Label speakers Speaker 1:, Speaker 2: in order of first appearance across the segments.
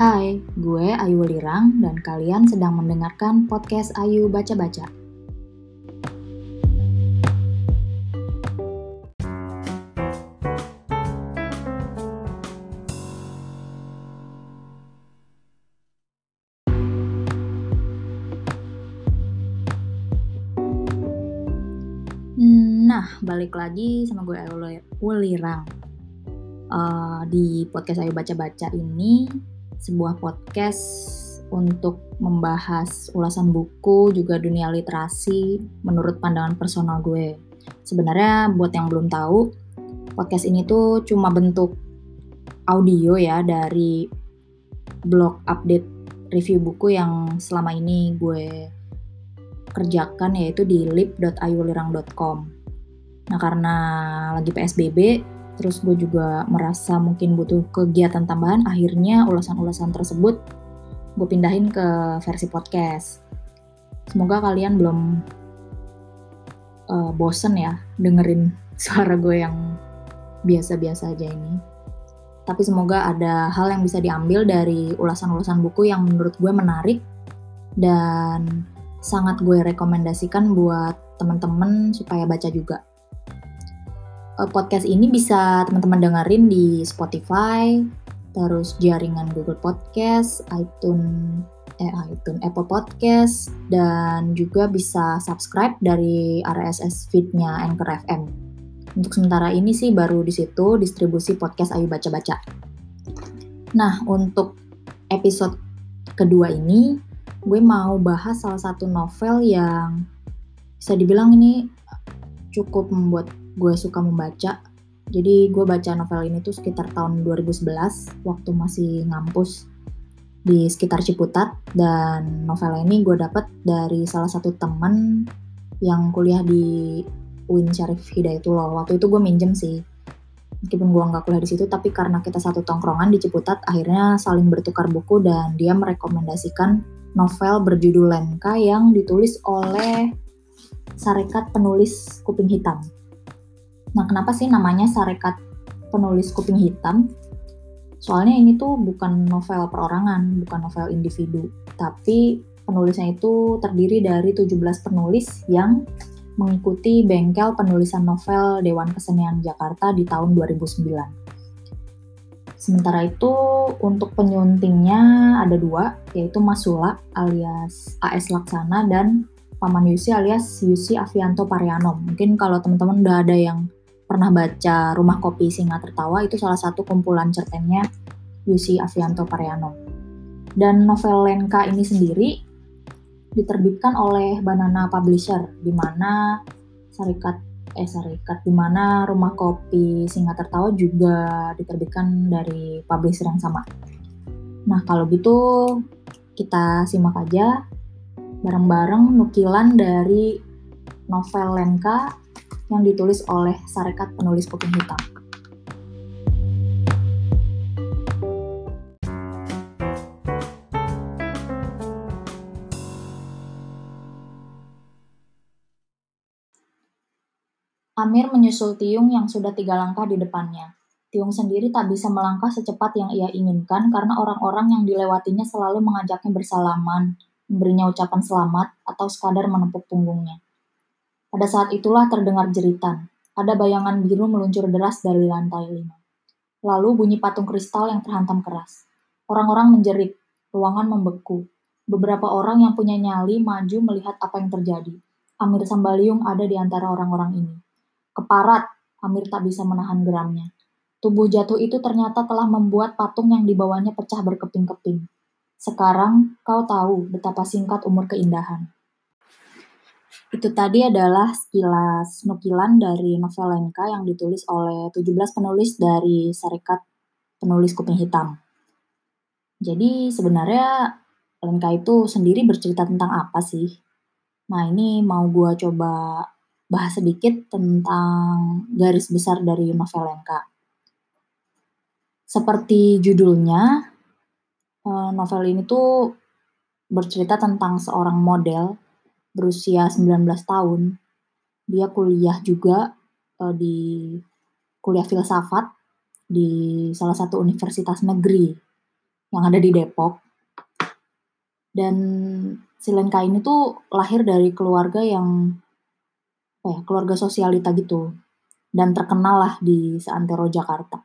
Speaker 1: Hai, gue Ayu Lirang dan kalian sedang mendengarkan podcast Ayu Baca-Baca. Nah, balik lagi sama gue Ayu Lirang. Uh, di podcast Ayu Baca-Baca ini sebuah podcast untuk membahas ulasan buku juga dunia literasi menurut pandangan personal gue. Sebenarnya buat yang belum tahu, podcast ini tuh cuma bentuk audio ya dari blog update review buku yang selama ini gue kerjakan yaitu di lip.ayulirang.com. Nah karena lagi PSBB, terus gue juga merasa mungkin butuh kegiatan tambahan akhirnya ulasan-ulasan tersebut gue pindahin ke versi podcast. Semoga kalian belum uh, bosen ya dengerin suara gue yang biasa-biasa aja ini. Tapi semoga ada hal yang bisa diambil dari ulasan-ulasan buku yang menurut gue menarik dan sangat gue rekomendasikan buat teman-teman supaya baca juga podcast ini bisa teman-teman dengerin di Spotify, terus jaringan Google Podcast, iTunes, eh iTunes, Apple Podcast, dan juga bisa subscribe dari RSS feed-nya Anchor FM. Untuk sementara ini sih baru di situ distribusi podcast Ayu Baca Baca. Nah, untuk episode kedua ini, gue mau bahas salah satu novel yang bisa dibilang ini cukup membuat gue suka membaca. Jadi gue baca novel ini tuh sekitar tahun 2011 waktu masih ngampus di sekitar Ciputat dan novel ini gue dapet dari salah satu temen yang kuliah di UIN Syarif Hidayatullah. Waktu itu gue minjem sih. Meskipun gue nggak kuliah di situ, tapi karena kita satu tongkrongan di Ciputat, akhirnya saling bertukar buku dan dia merekomendasikan novel berjudul Lenka yang ditulis oleh Sarekat Penulis Kuping Hitam. Nah, kenapa sih namanya Sarekat Penulis Kuping Hitam? Soalnya ini tuh bukan novel perorangan, bukan novel individu, tapi penulisnya itu terdiri dari 17 penulis yang mengikuti bengkel penulisan novel Dewan Kesenian Jakarta di tahun 2009. Sementara itu untuk penyuntingnya ada dua, yaitu Masula alias AS Laksana dan Paman Yusi alias Yusi Avianto Pariano. Mungkin kalau teman-teman udah ada yang pernah baca Rumah Kopi Singa Tertawa itu salah satu kumpulan cerpennya Yusi Avianto Pariano. Dan novel Lenka ini sendiri diterbitkan oleh Banana Publisher di mana Serikat eh Serikat di mana Rumah Kopi Singa Tertawa juga diterbitkan dari publisher yang sama. Nah, kalau gitu kita simak aja bareng-bareng nukilan dari novel Lenka yang ditulis oleh Sarekat Penulis Kuping Hitam. Amir menyusul Tiung yang sudah tiga langkah di depannya. Tiung sendiri tak bisa melangkah secepat yang ia inginkan karena orang-orang yang dilewatinya selalu mengajaknya bersalaman, memberinya ucapan selamat, atau sekadar menepuk punggungnya. Pada saat itulah terdengar jeritan. Ada bayangan biru meluncur deras dari lantai lima. Lalu bunyi patung kristal yang terhantam keras. Orang-orang menjerit, ruangan membeku. Beberapa orang yang punya nyali maju melihat apa yang terjadi. Amir Sambaliung ada di antara orang-orang ini. Keparat, Amir tak bisa menahan geramnya. Tubuh jatuh itu ternyata telah membuat patung yang dibawanya pecah berkeping-keping. Sekarang kau tahu betapa singkat umur keindahan. Itu tadi adalah sekilas nukilan dari novel Lenka yang ditulis oleh 17 penulis dari Serikat Penulis Kuping Hitam. Jadi sebenarnya Lenka itu sendiri bercerita tentang apa sih? Nah ini mau gue coba bahas sedikit tentang garis besar dari novel Lenka. Seperti judulnya, eh, novel ini tuh bercerita tentang seorang model berusia 19 tahun. Dia kuliah juga uh, di kuliah filsafat di salah satu universitas negeri yang ada di Depok. Dan si Lenka ini tuh lahir dari keluarga yang ya, keluarga sosialita gitu dan terkenal lah di seantero Jakarta.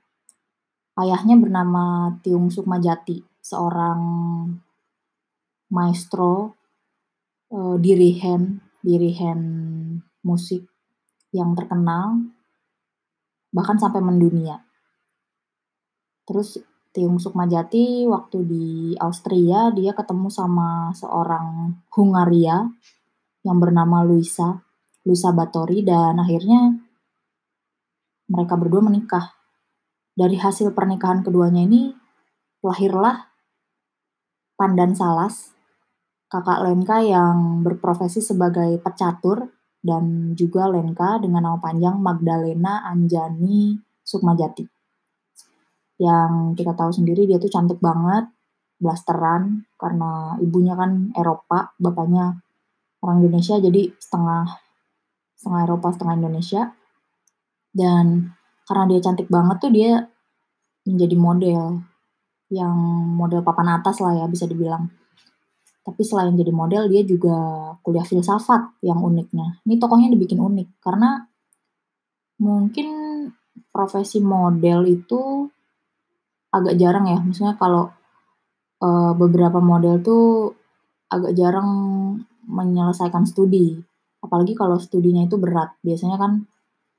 Speaker 1: Ayahnya bernama Tiung Sukmajati, seorang maestro uh, dirihen dirihen musik yang terkenal bahkan sampai mendunia. Terus Tiung Sukmajati waktu di Austria dia ketemu sama seorang Hungaria yang bernama Luisa, Luisa Batori dan akhirnya mereka berdua menikah. Dari hasil pernikahan keduanya ini lahirlah Pandan Salas, kakak Lenka yang berprofesi sebagai pecatur dan juga Lenka dengan nama panjang Magdalena Anjani Sukmajati yang kita tahu sendiri dia tuh cantik banget, blasteran karena ibunya kan Eropa, bapaknya orang Indonesia jadi setengah setengah Eropa, setengah Indonesia. Dan karena dia cantik banget tuh dia menjadi model yang model papan atas lah ya bisa dibilang. Tapi selain jadi model dia juga kuliah filsafat yang uniknya. Ini tokohnya dibikin unik karena mungkin profesi model itu agak jarang ya, misalnya kalau uh, beberapa model tuh agak jarang menyelesaikan studi, apalagi kalau studinya itu berat. Biasanya kan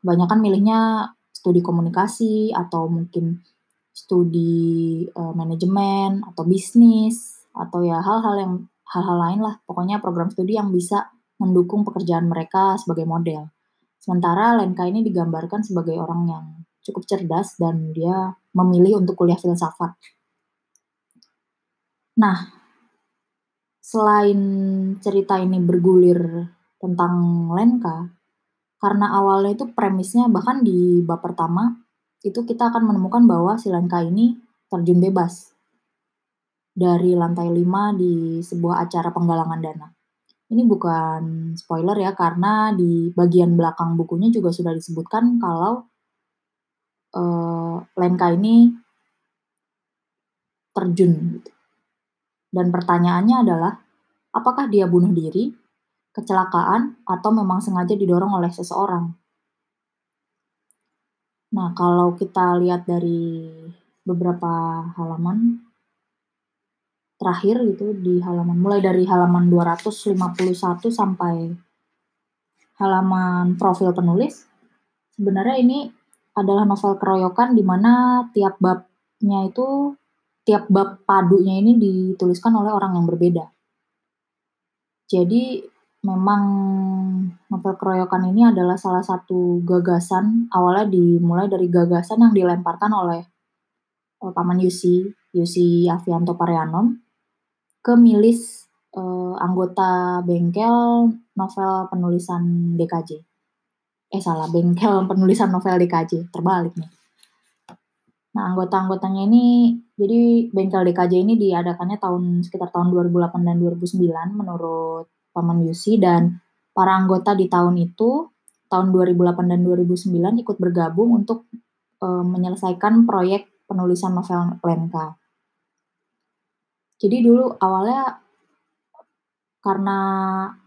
Speaker 1: kebanyakan milihnya studi komunikasi atau mungkin studi uh, manajemen atau bisnis atau ya hal-hal yang hal-hal lain lah. Pokoknya program studi yang bisa mendukung pekerjaan mereka sebagai model. Sementara Lenka ini digambarkan sebagai orang yang cukup cerdas dan dia memilih untuk kuliah filsafat. Nah, selain cerita ini bergulir tentang Lenka, karena awalnya itu premisnya bahkan di bab pertama itu kita akan menemukan bahwa si Lenka ini terjun bebas dari lantai 5 di sebuah acara penggalangan dana. Ini bukan spoiler ya, karena di bagian belakang bukunya juga sudah disebutkan kalau uh, Lenka ini terjun gitu. Dan pertanyaannya adalah apakah dia bunuh diri, kecelakaan, atau memang sengaja didorong oleh seseorang? Nah, kalau kita lihat dari beberapa halaman terakhir gitu di halaman mulai dari halaman 251 sampai halaman profil penulis sebenarnya ini adalah novel keroyokan di mana tiap babnya itu tiap bab padunya ini dituliskan oleh orang yang berbeda. Jadi memang novel keroyokan ini adalah salah satu gagasan awalnya dimulai dari gagasan yang dilemparkan oleh uh, Paman Yusi, Yusi Avianto Parianon ke milis uh, anggota bengkel novel penulisan DKJ eh salah bengkel penulisan novel DKJ terbalik nih nah anggota-anggotanya ini jadi bengkel DKJ ini diadakannya tahun sekitar tahun 2008 dan 2009 menurut Paman Yusi dan para anggota di tahun itu tahun 2008 dan 2009 ikut bergabung untuk e, menyelesaikan proyek penulisan novel Lenka. Jadi dulu awalnya karena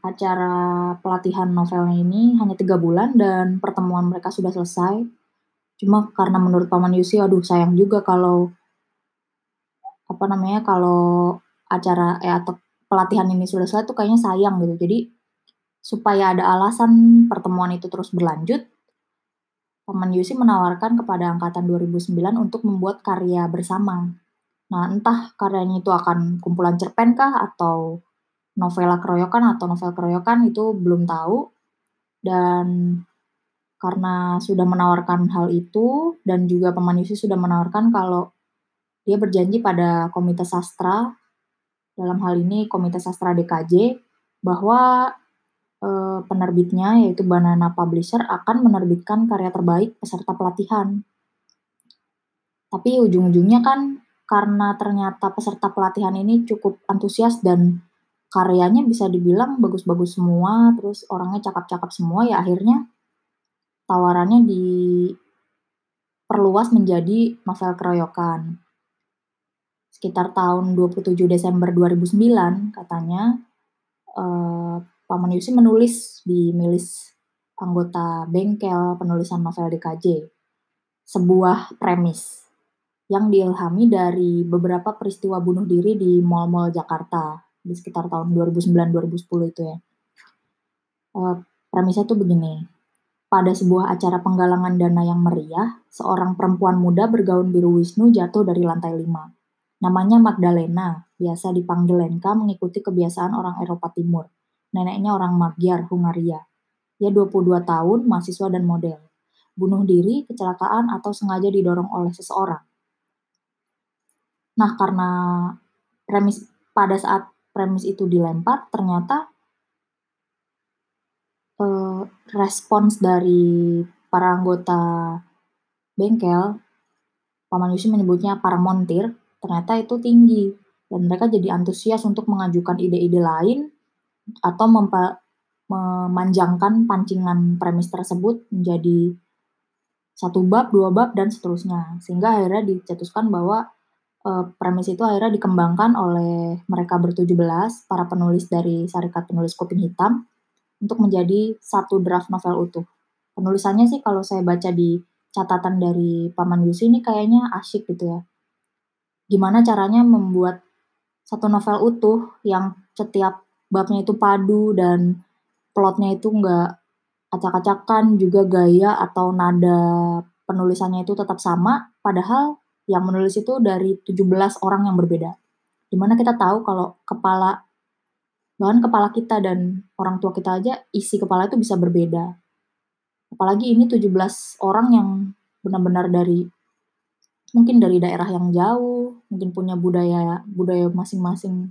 Speaker 1: acara pelatihan novelnya ini hanya tiga bulan dan pertemuan mereka sudah selesai. Cuma karena menurut Paman Yusi, aduh sayang juga kalau apa namanya kalau acara eh atau pelatihan ini sudah selesai tuh kayaknya sayang gitu. Jadi supaya ada alasan pertemuan itu terus berlanjut, Paman Yusi menawarkan kepada angkatan 2009 untuk membuat karya bersama. Nah, entah karyanya itu akan kumpulan cerpen kah atau novela keroyokan atau novel keroyokan itu belum tahu dan karena sudah menawarkan hal itu dan juga pemanusi sudah menawarkan kalau dia berjanji pada komite sastra dalam hal ini komite sastra DKJ bahwa e, penerbitnya yaitu Banana Publisher akan menerbitkan karya terbaik peserta pelatihan. Tapi ujung-ujungnya kan karena ternyata peserta pelatihan ini cukup antusias dan karyanya bisa dibilang bagus-bagus semua, terus orangnya cakep-cakep semua, ya akhirnya tawarannya diperluas menjadi novel keroyokan. sekitar tahun 27 Desember 2009 katanya uh, Paman Yusi menulis di milis anggota bengkel penulisan novel DKJ sebuah premis yang diilhami dari beberapa peristiwa bunuh diri di mal-mal Jakarta di sekitar tahun 2009-2010 itu ya. Uh, premisnya tuh begini, pada sebuah acara penggalangan dana yang meriah, seorang perempuan muda bergaun biru Wisnu jatuh dari lantai lima. Namanya Magdalena, biasa dipanggil Lenka mengikuti kebiasaan orang Eropa Timur. Neneknya orang Magyar, Hungaria. Ia 22 tahun, mahasiswa dan model. Bunuh diri, kecelakaan, atau sengaja didorong oleh seseorang. Nah, karena premis pada saat premis itu dilempar, ternyata eh, respons dari para anggota bengkel, Paman Yusi menyebutnya para montir, ternyata itu tinggi. Dan mereka jadi antusias untuk mengajukan ide-ide lain atau memanjangkan pancingan premis tersebut menjadi satu bab, dua bab, dan seterusnya. Sehingga akhirnya dicetuskan bahwa uh, premis itu akhirnya dikembangkan oleh mereka bertujuh belas, para penulis dari Syarikat Penulis Kuping Hitam, untuk menjadi satu draft novel utuh. Penulisannya sih kalau saya baca di catatan dari Paman Yusi ini kayaknya asyik gitu ya. Gimana caranya membuat satu novel utuh yang setiap babnya itu padu dan plotnya itu nggak acak-acakan juga gaya atau nada penulisannya itu tetap sama padahal yang menulis itu dari 17 orang yang berbeda. Di mana kita tahu kalau kepala, bahkan kepala kita dan orang tua kita aja, isi kepala itu bisa berbeda. Apalagi ini 17 orang yang benar-benar dari, mungkin dari daerah yang jauh, mungkin punya budaya budaya masing-masing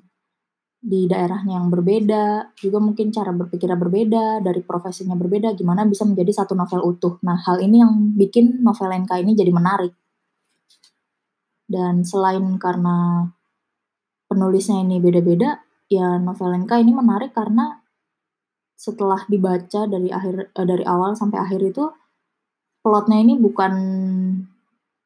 Speaker 1: di daerahnya yang berbeda, juga mungkin cara berpikirnya berbeda, dari profesinya berbeda, gimana bisa menjadi satu novel utuh. Nah, hal ini yang bikin novel NK ini jadi menarik. Dan selain karena penulisnya ini beda-beda, ya novel Lenka ini menarik karena setelah dibaca dari akhir eh, dari awal sampai akhir itu plotnya ini bukan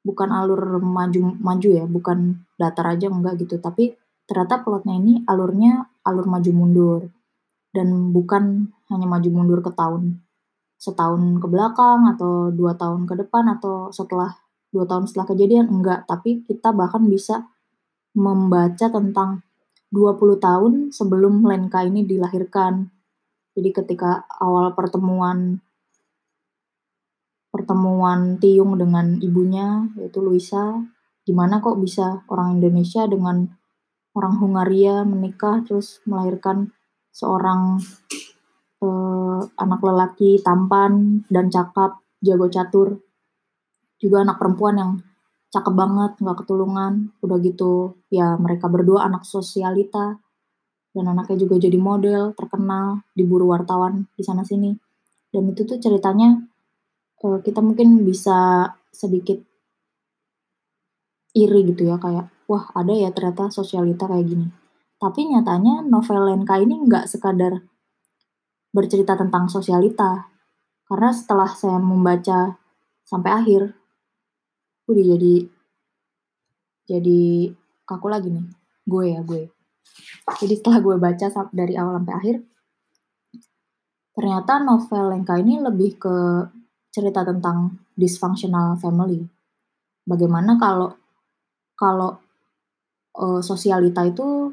Speaker 1: bukan alur maju maju ya, bukan datar aja enggak gitu, tapi ternyata plotnya ini alurnya alur maju mundur. Dan bukan hanya maju mundur ke tahun setahun ke belakang atau dua tahun ke depan atau setelah dua tahun setelah kejadian enggak. Tapi kita bahkan bisa membaca tentang 20 tahun sebelum Lenka ini dilahirkan. Jadi ketika awal pertemuan pertemuan Tiung dengan ibunya yaitu Luisa gimana kok bisa orang Indonesia dengan orang Hungaria menikah terus melahirkan seorang eh, anak lelaki tampan dan cakap jago catur juga anak perempuan yang cakep banget, nggak ketulungan. Udah gitu, ya mereka berdua anak sosialita. Dan anaknya juga jadi model, terkenal, diburu wartawan di sana sini. Dan itu tuh ceritanya uh, kita mungkin bisa sedikit iri gitu ya, kayak wah ada ya ternyata sosialita kayak gini. Tapi nyatanya novel Lenka ini nggak sekadar bercerita tentang sosialita. Karena setelah saya membaca sampai akhir, udah jadi jadi kaku lagi nih. Gue ya gue. Jadi setelah gue baca dari awal sampai akhir ternyata novel Lenka ini lebih ke cerita tentang dysfunctional family. Bagaimana kalau kalau uh, sosialita itu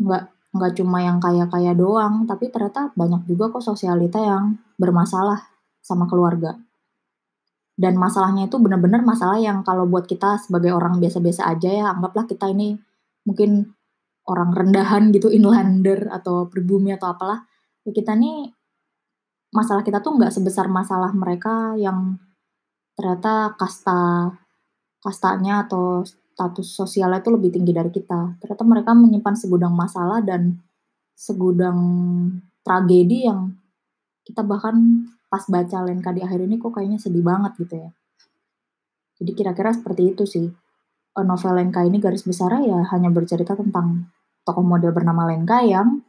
Speaker 1: nggak nggak cuma yang kaya-kaya doang tapi ternyata banyak juga kok sosialita yang bermasalah sama keluarga dan masalahnya itu benar-benar masalah yang kalau buat kita sebagai orang biasa-biasa aja ya anggaplah kita ini mungkin orang rendahan gitu inlander atau pribumi atau apalah ya kita nih masalah kita tuh nggak sebesar masalah mereka yang ternyata kasta kastanya atau status sosialnya itu lebih tinggi dari kita. Ternyata mereka menyimpan segudang masalah dan segudang tragedi yang kita bahkan pas baca Lenka di akhir ini kok kayaknya sedih banget gitu ya. Jadi kira-kira seperti itu sih. Eh, novel Lenka ini garis besar ya hanya bercerita tentang tokoh model bernama Lenka yang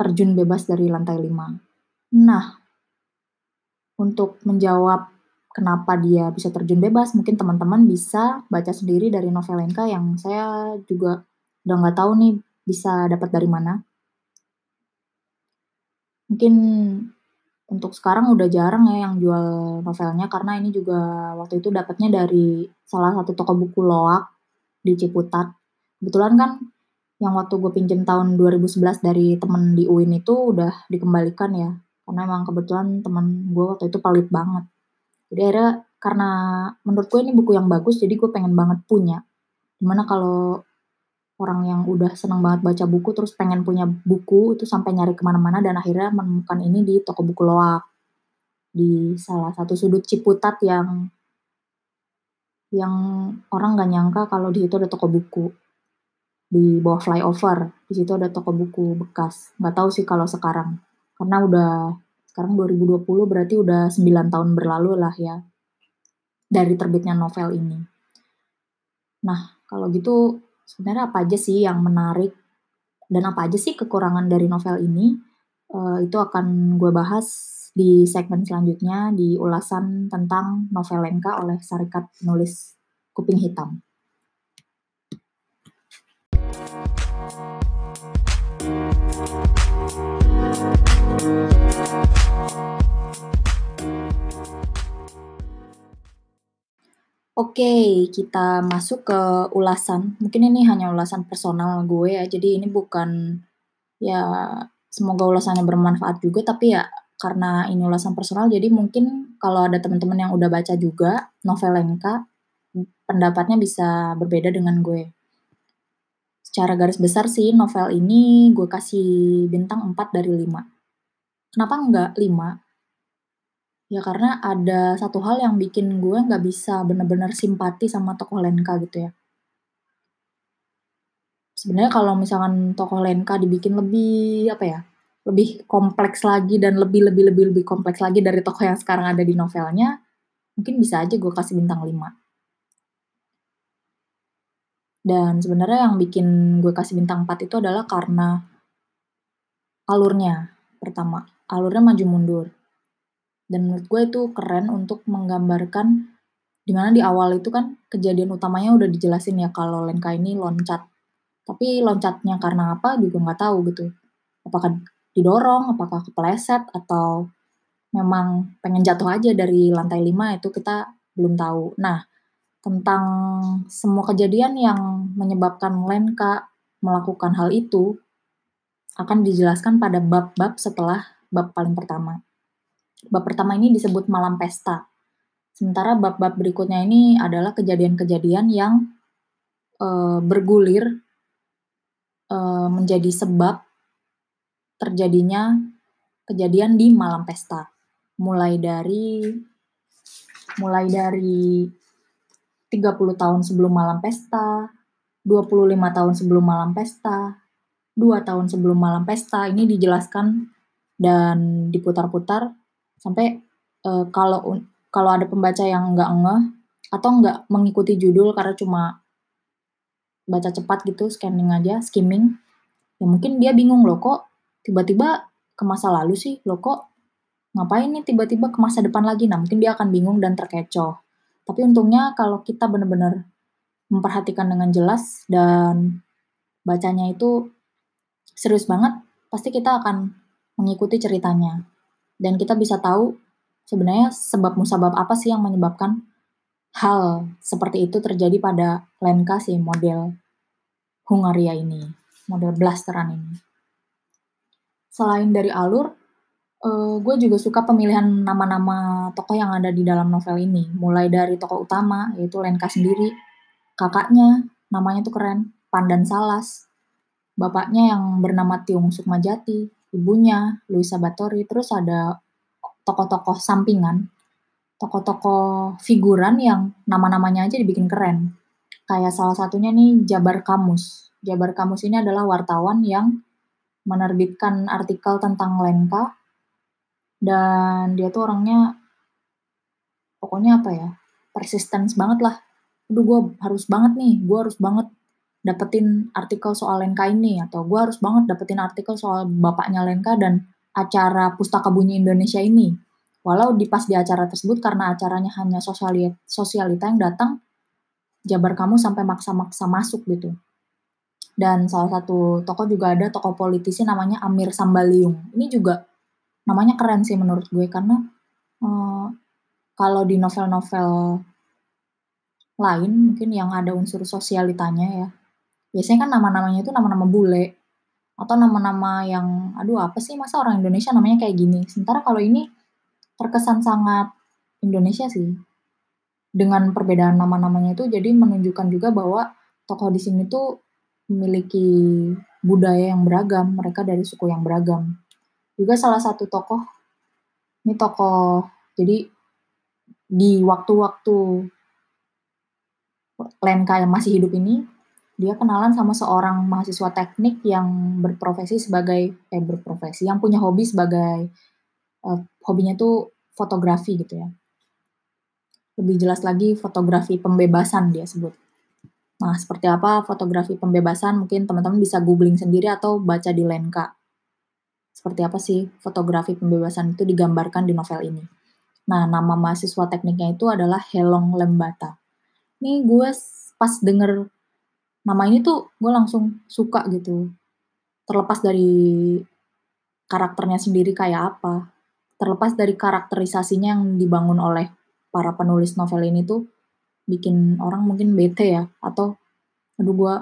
Speaker 1: terjun bebas dari lantai 5. Nah, untuk menjawab kenapa dia bisa terjun bebas. Mungkin teman-teman bisa baca sendiri dari novel Lenka yang saya juga udah nggak tahu nih bisa dapat dari mana. Mungkin untuk sekarang udah jarang ya yang jual novelnya karena ini juga waktu itu dapatnya dari salah satu toko buku Loak di Ciputat. Kebetulan kan yang waktu gue pinjem tahun 2011 dari temen di UIN itu udah dikembalikan ya. Karena emang kebetulan temen gue waktu itu pelit banget. Jadi akhirnya karena menurut gue ini buku yang bagus jadi gue pengen banget punya. Di mana kalau orang yang udah seneng banget baca buku terus pengen punya buku itu sampai nyari ke mana-mana dan akhirnya menemukan ini di toko buku loak. Di salah satu sudut Ciputat yang yang orang nggak nyangka kalau di situ ada toko buku. Di bawah flyover di situ ada toko buku bekas. Nggak tahu sih kalau sekarang. Karena udah sekarang 2020 berarti udah 9 tahun berlalu lah ya dari terbitnya novel ini. Nah kalau gitu sebenarnya apa aja sih yang menarik dan apa aja sih kekurangan dari novel ini uh, itu akan gue bahas di segmen selanjutnya di ulasan tentang novel Lenka oleh Sarikat Penulis Kuping Hitam. Oke, kita masuk ke ulasan. Mungkin ini hanya ulasan personal gue ya, jadi ini bukan ya semoga ulasannya bermanfaat juga, tapi ya karena ini ulasan personal, jadi mungkin kalau ada teman-teman yang udah baca juga novel Lenka, pendapatnya bisa berbeda dengan gue. Secara garis besar sih novel ini gue kasih bintang 4 dari 5. Kenapa enggak 5? Ya karena ada satu hal yang bikin gue nggak bisa bener-bener simpati sama tokoh Lenka gitu ya. Sebenarnya kalau misalkan tokoh Lenka dibikin lebih apa ya, lebih kompleks lagi dan lebih lebih lebih lebih kompleks lagi dari tokoh yang sekarang ada di novelnya, mungkin bisa aja gue kasih bintang 5. Dan sebenarnya yang bikin gue kasih bintang 4 itu adalah karena alurnya. Pertama, alurnya maju mundur dan menurut gue itu keren untuk menggambarkan di mana di awal itu kan kejadian utamanya udah dijelasin ya kalau Lenka ini loncat. Tapi loncatnya karena apa juga nggak tahu gitu. Apakah didorong apakah kepleset atau memang pengen jatuh aja dari lantai 5 itu kita belum tahu. Nah tentang semua kejadian yang menyebabkan Lenka melakukan hal itu akan dijelaskan pada bab-bab setelah bab paling pertama. Bab pertama ini disebut malam pesta. Sementara bab-bab berikutnya ini adalah kejadian-kejadian yang e, bergulir e, menjadi sebab terjadinya kejadian di malam pesta. Mulai dari mulai dari 30 tahun sebelum malam pesta, 25 tahun sebelum malam pesta, 2 tahun sebelum malam pesta. Ini dijelaskan dan diputar-putar sampai uh, kalau kalau ada pembaca yang nggak ngeh atau nggak mengikuti judul karena cuma baca cepat gitu scanning aja skimming ya mungkin dia bingung loh kok tiba-tiba ke masa lalu sih? Loh kok ngapain nih tiba-tiba ke masa depan lagi? Nah mungkin dia akan bingung dan terkecoh. Tapi untungnya kalau kita benar-benar memperhatikan dengan jelas dan bacanya itu serius banget pasti kita akan mengikuti ceritanya dan kita bisa tahu sebenarnya sebab musabab apa sih yang menyebabkan hal seperti itu terjadi pada Lenka si model Hungaria ini, model blasteran ini. Selain dari alur, uh, gue juga suka pemilihan nama-nama tokoh yang ada di dalam novel ini. Mulai dari tokoh utama, yaitu Lenka sendiri, kakaknya, namanya tuh keren, Pandan Salas, bapaknya yang bernama Tiung Sukmajati, ibunya, Luisa Batori, terus ada tokoh-tokoh sampingan, tokoh-tokoh figuran yang nama-namanya aja dibikin keren. Kayak salah satunya nih Jabar Kamus. Jabar Kamus ini adalah wartawan yang menerbitkan artikel tentang Lenka dan dia tuh orangnya pokoknya apa ya persistence banget lah aduh gue harus banget nih gue harus banget dapetin artikel soal Lenka ini atau gue harus banget dapetin artikel soal bapaknya Lenka dan acara Pustaka Bunyi Indonesia ini Walau di pas di acara tersebut karena acaranya hanya sosialita yang datang, jabar kamu sampai maksa-maksa masuk gitu. Dan salah satu tokoh juga ada tokoh politisi namanya Amir Sambaliung. Ini juga namanya keren sih menurut gue karena uh, kalau di novel-novel lain mungkin yang ada unsur sosialitanya ya. Biasanya kan nama-namanya itu nama-nama bule atau nama-nama yang aduh apa sih masa orang Indonesia namanya kayak gini. Sementara kalau ini terkesan sangat Indonesia sih. Dengan perbedaan nama-namanya itu jadi menunjukkan juga bahwa tokoh di sini tuh memiliki budaya yang beragam, mereka dari suku yang beragam. Juga salah satu tokoh ini tokoh jadi di waktu-waktu Lenka yang masih hidup ini, dia kenalan sama seorang mahasiswa teknik yang berprofesi sebagai eh berprofesi yang punya hobi sebagai uh, hobinya tuh fotografi gitu ya. Lebih jelas lagi fotografi pembebasan dia sebut. Nah, seperti apa fotografi pembebasan mungkin teman-teman bisa googling sendiri atau baca di Lenka. Seperti apa sih fotografi pembebasan itu digambarkan di novel ini. Nah, nama mahasiswa tekniknya itu adalah Helong Lembata nih gue pas denger nama ini tuh gue langsung suka gitu. Terlepas dari karakternya sendiri kayak apa terlepas dari karakterisasinya yang dibangun oleh para penulis novel ini tuh bikin orang mungkin bete ya atau aduh gue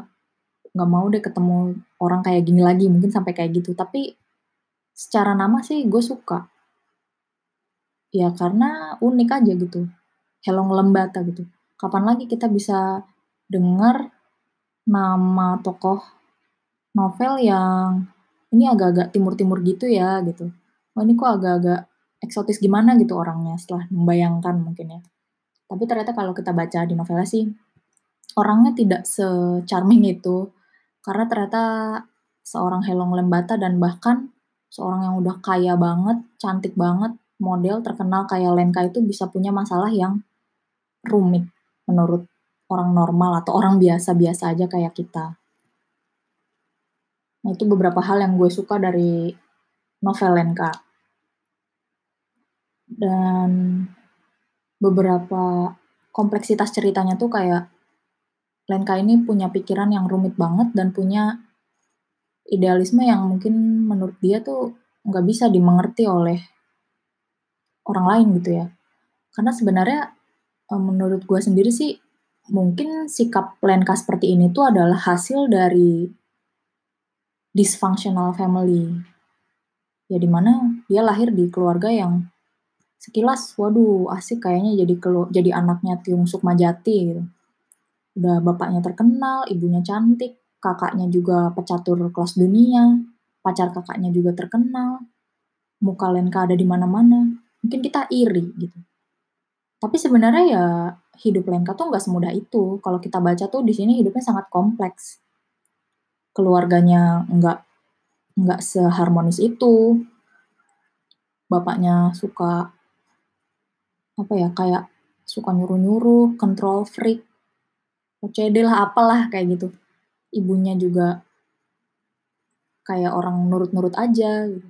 Speaker 1: nggak mau deh ketemu orang kayak gini lagi mungkin sampai kayak gitu. Tapi secara nama sih gue suka. Ya karena unik aja gitu. Helong Lembata gitu. Kapan lagi kita bisa dengar nama tokoh novel yang ini agak-agak timur-timur gitu ya gitu. Oh ini kok agak-agak eksotis gimana gitu orangnya setelah membayangkan mungkin ya. Tapi ternyata kalau kita baca di novelnya sih orangnya tidak se-charming itu karena ternyata seorang Helong Lembata dan bahkan seorang yang udah kaya banget, cantik banget, model terkenal kayak Lenka itu bisa punya masalah yang rumit menurut orang normal atau orang biasa-biasa aja kayak kita. Nah, itu beberapa hal yang gue suka dari novel Lenka. Dan beberapa kompleksitas ceritanya tuh kayak Lenka ini punya pikiran yang rumit banget dan punya idealisme yang mungkin menurut dia tuh nggak bisa dimengerti oleh orang lain gitu ya. Karena sebenarnya menurut gue sendiri sih mungkin sikap Lenka seperti ini tuh adalah hasil dari dysfunctional family. Ya di mana dia lahir di keluarga yang sekilas, waduh asik kayaknya jadi kelu jadi anaknya Tiung Sukmajati gitu. Udah bapaknya terkenal, ibunya cantik, kakaknya juga pecatur kelas dunia, pacar kakaknya juga terkenal, muka Lenka ada di mana-mana. Mungkin kita iri gitu. Tapi sebenarnya ya hidup Lenka tuh nggak semudah itu. Kalau kita baca tuh di sini hidupnya sangat kompleks. Keluarganya nggak nggak seharmonis itu. Bapaknya suka apa ya kayak suka nyuruh-nyuruh, control freak, OCD lah apalah kayak gitu. Ibunya juga kayak orang nurut-nurut aja gitu.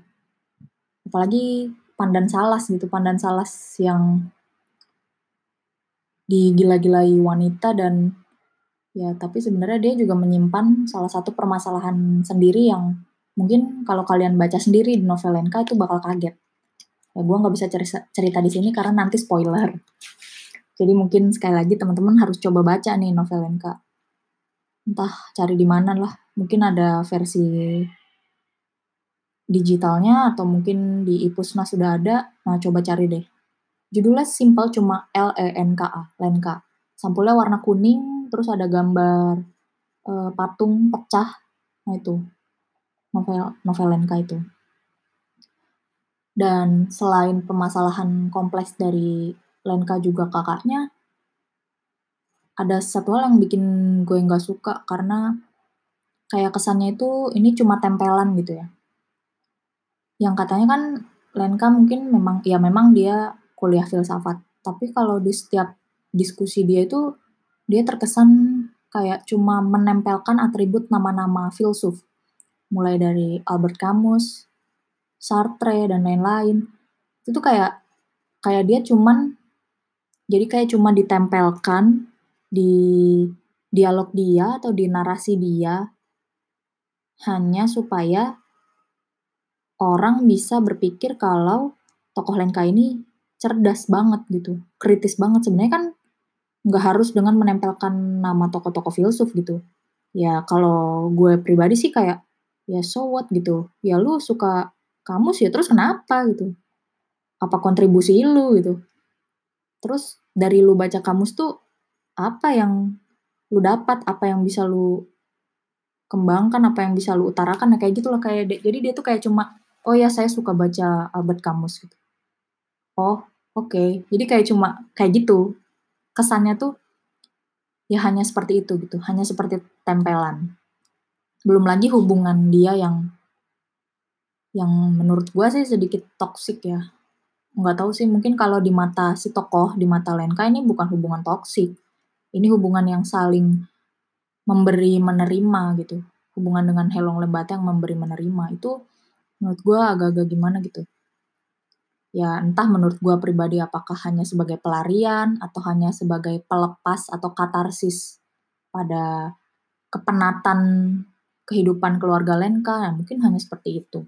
Speaker 1: Apalagi Pandan Salas gitu, Pandan Salas yang digila-gilai wanita dan ya tapi sebenarnya dia juga menyimpan salah satu permasalahan sendiri yang mungkin kalau kalian baca sendiri di novel Lenka itu bakal kaget. Ya gue nggak bisa cerita, cerita di sini karena nanti spoiler. Jadi mungkin sekali lagi teman-teman harus coba baca nih novel Lenka. Entah cari di mana lah. Mungkin ada versi digitalnya atau mungkin di Ipusna sudah ada. Nah coba cari deh. Judulnya simple cuma L E N K A, Lenka. Sampulnya warna kuning, terus ada gambar uh, patung pecah. Nah itu novel novel Lenka itu. Dan selain permasalahan kompleks dari Lenka juga kakaknya, ada satu hal yang bikin gue nggak suka karena kayak kesannya itu ini cuma tempelan gitu ya. Yang katanya kan Lenka mungkin memang ya memang dia kuliah filsafat. Tapi kalau di setiap diskusi dia itu dia terkesan kayak cuma menempelkan atribut nama-nama filsuf. Mulai dari Albert Camus, Sartre dan lain-lain. Itu kayak kayak dia cuman jadi kayak cuma ditempelkan di dialog dia atau di narasi dia hanya supaya orang bisa berpikir kalau tokoh Lenka ini cerdas banget gitu, kritis banget sebenarnya kan nggak harus dengan menempelkan nama tokoh-tokoh filsuf gitu. Ya kalau gue pribadi sih kayak ya so what gitu. Ya lu suka kamus ya terus kenapa gitu. Apa kontribusi lu gitu. Terus dari lu baca kamus tuh apa yang lu dapat, apa yang bisa lu kembangkan, apa yang bisa lu utarakan, nah kayak gitu loh kayak jadi dia tuh kayak cuma oh ya saya suka baca Albert Camus gitu. Oh, oke. Okay. Jadi kayak cuma kayak gitu. Kesannya tuh ya hanya seperti itu gitu, hanya seperti tempelan. Belum lagi hubungan dia yang yang menurut gua sih sedikit toksik ya. Nggak tahu sih, mungkin kalau di mata si tokoh, di mata Lenka ini bukan hubungan toksik. Ini hubungan yang saling memberi menerima gitu. Hubungan dengan Helong Lebata yang memberi menerima itu menurut gue agak-agak gimana gitu ya entah menurut gue pribadi apakah hanya sebagai pelarian atau hanya sebagai pelepas atau katarsis pada kepenatan kehidupan keluarga Lenka ya mungkin hanya seperti itu.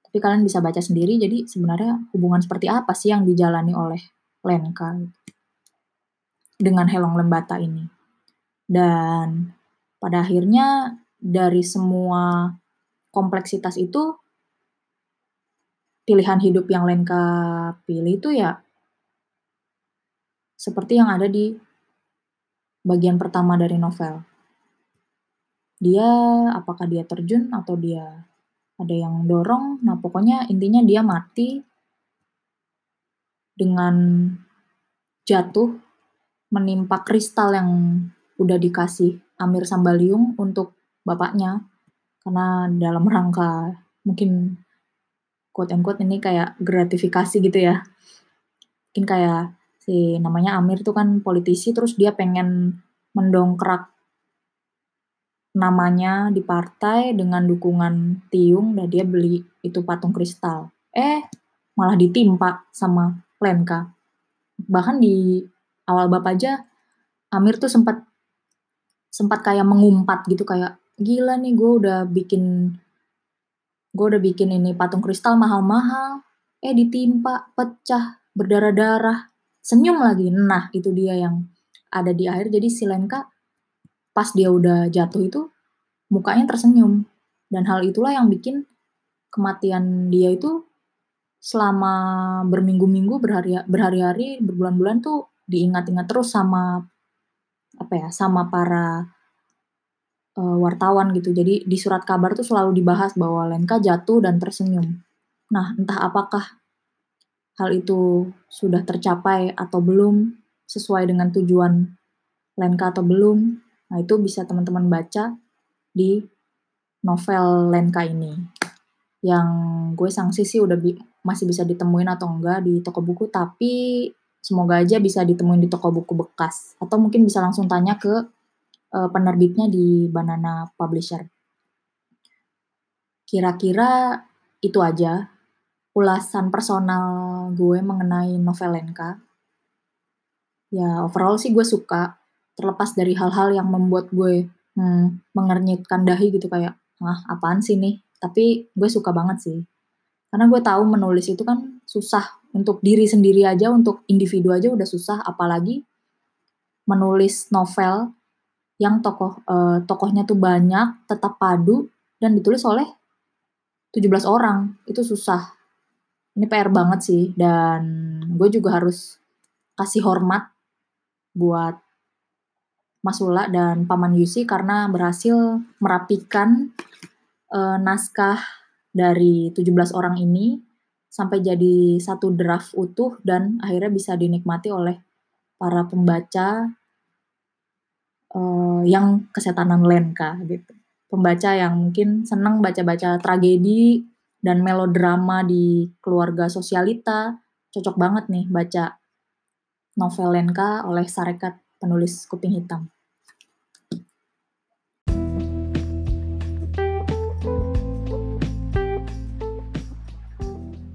Speaker 1: Tapi kalian bisa baca sendiri jadi sebenarnya hubungan seperti apa sih yang dijalani oleh Lenka dengan Helong Lembata ini. Dan pada akhirnya dari semua kompleksitas itu pilihan hidup yang Lenka pilih itu ya seperti yang ada di bagian pertama dari novel. Dia apakah dia terjun atau dia ada yang dorong. Nah, pokoknya intinya dia mati dengan jatuh menimpa kristal yang udah dikasih Amir Sambaliung untuk bapaknya karena dalam rangka mungkin quote and quote ini kayak gratifikasi gitu ya. Mungkin kayak si namanya Amir tuh kan politisi terus dia pengen mendongkrak namanya di partai dengan dukungan Tiung dan dia beli itu patung kristal. Eh, malah ditimpa sama Lenka. Bahkan di awal bab aja Amir tuh sempat sempat kayak mengumpat gitu kayak gila nih gue udah bikin gue udah bikin ini patung kristal mahal-mahal, eh ditimpa, pecah, berdarah-darah, senyum lagi. Nah, itu dia yang ada di akhir. Jadi si Lenka pas dia udah jatuh itu mukanya tersenyum. Dan hal itulah yang bikin kematian dia itu selama berminggu-minggu, berhari berhari-hari, berbulan-bulan tuh diingat-ingat terus sama apa ya, sama para uh, wartawan gitu. Jadi di surat kabar tuh selalu dibahas bahwa Lenka jatuh dan tersenyum. Nah, entah apakah hal itu sudah tercapai atau belum, sesuai dengan tujuan Lenka atau belum. Nah, itu bisa teman-teman baca di novel Lenka ini. Yang gue sanksi sih udah bi masih bisa ditemuin atau enggak di toko buku, tapi semoga aja bisa ditemuin di toko buku bekas. Atau mungkin bisa langsung tanya ke uh, penerbitnya di Banana Publisher. Kira-kira itu aja ulasan personal gue mengenai novel Lenka. Ya overall sih gue suka, terlepas dari hal-hal yang membuat gue hmm, mengernyitkan dahi gitu kayak, ah apaan sih nih? Tapi gue suka banget sih. Karena gue tahu menulis itu kan susah untuk diri sendiri aja, untuk individu aja udah susah, apalagi menulis novel yang tokoh uh, tokohnya tuh banyak, tetap padu dan ditulis oleh 17 orang. Itu susah. Ini PR banget sih dan gue juga harus kasih hormat buat Mas Ula dan Paman Yusi karena berhasil merapikan uh, naskah dari 17 orang ini sampai jadi satu draft utuh dan akhirnya bisa dinikmati oleh para pembaca uh, yang kesetanan Lenka gitu. Pembaca yang mungkin senang baca-baca tragedi dan melodrama di keluarga sosialita, cocok banget nih baca novel Lenka oleh Sarekat penulis Kuping Hitam.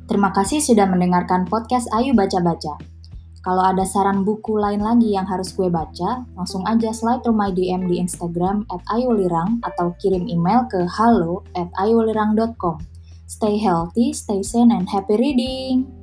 Speaker 1: Terima kasih sudah mendengarkan podcast Ayu Baca-Baca. Kalau ada saran buku lain lagi yang harus gue baca, langsung aja slide to my DM di Instagram at ayulirang atau kirim email ke halo at ayulirang.com. Stay healthy, stay sane, and happy reading!